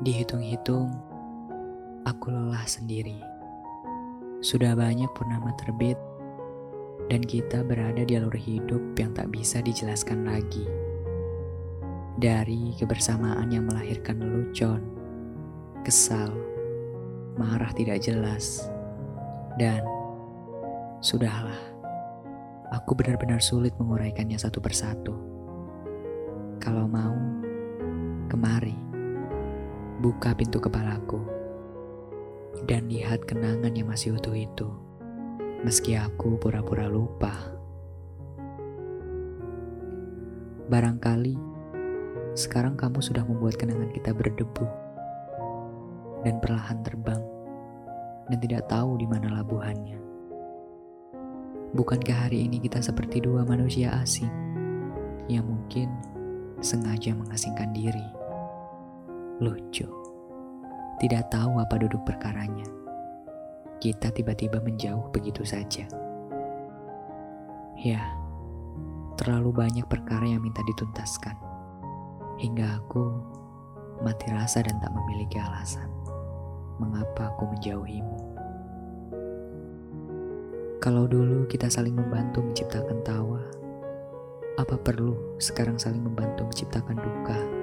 Dihitung-hitung, aku lelah sendiri. Sudah banyak purnama terbit, dan kita berada di alur hidup yang tak bisa dijelaskan lagi. Dari kebersamaan yang melahirkan lelucon, kesal, marah tidak jelas, dan sudahlah, aku benar-benar sulit menguraikannya satu persatu. Kalau mau, kemari buka pintu kepalaku, dan lihat kenangan yang masih utuh itu, meski aku pura-pura lupa. Barangkali sekarang kamu sudah membuat kenangan kita berdebu dan perlahan terbang dan tidak tahu di mana labuhannya. Bukankah hari ini kita seperti dua manusia asing yang mungkin sengaja mengasingkan diri? Lucu. Tidak tahu apa duduk perkaranya. Kita tiba-tiba menjauh begitu saja. Ya, terlalu banyak perkara yang minta dituntaskan. Hingga aku mati rasa dan tak memiliki alasan mengapa aku menjauhimu. Kalau dulu kita saling membantu menciptakan tawa, apa perlu sekarang saling membantu menciptakan duka?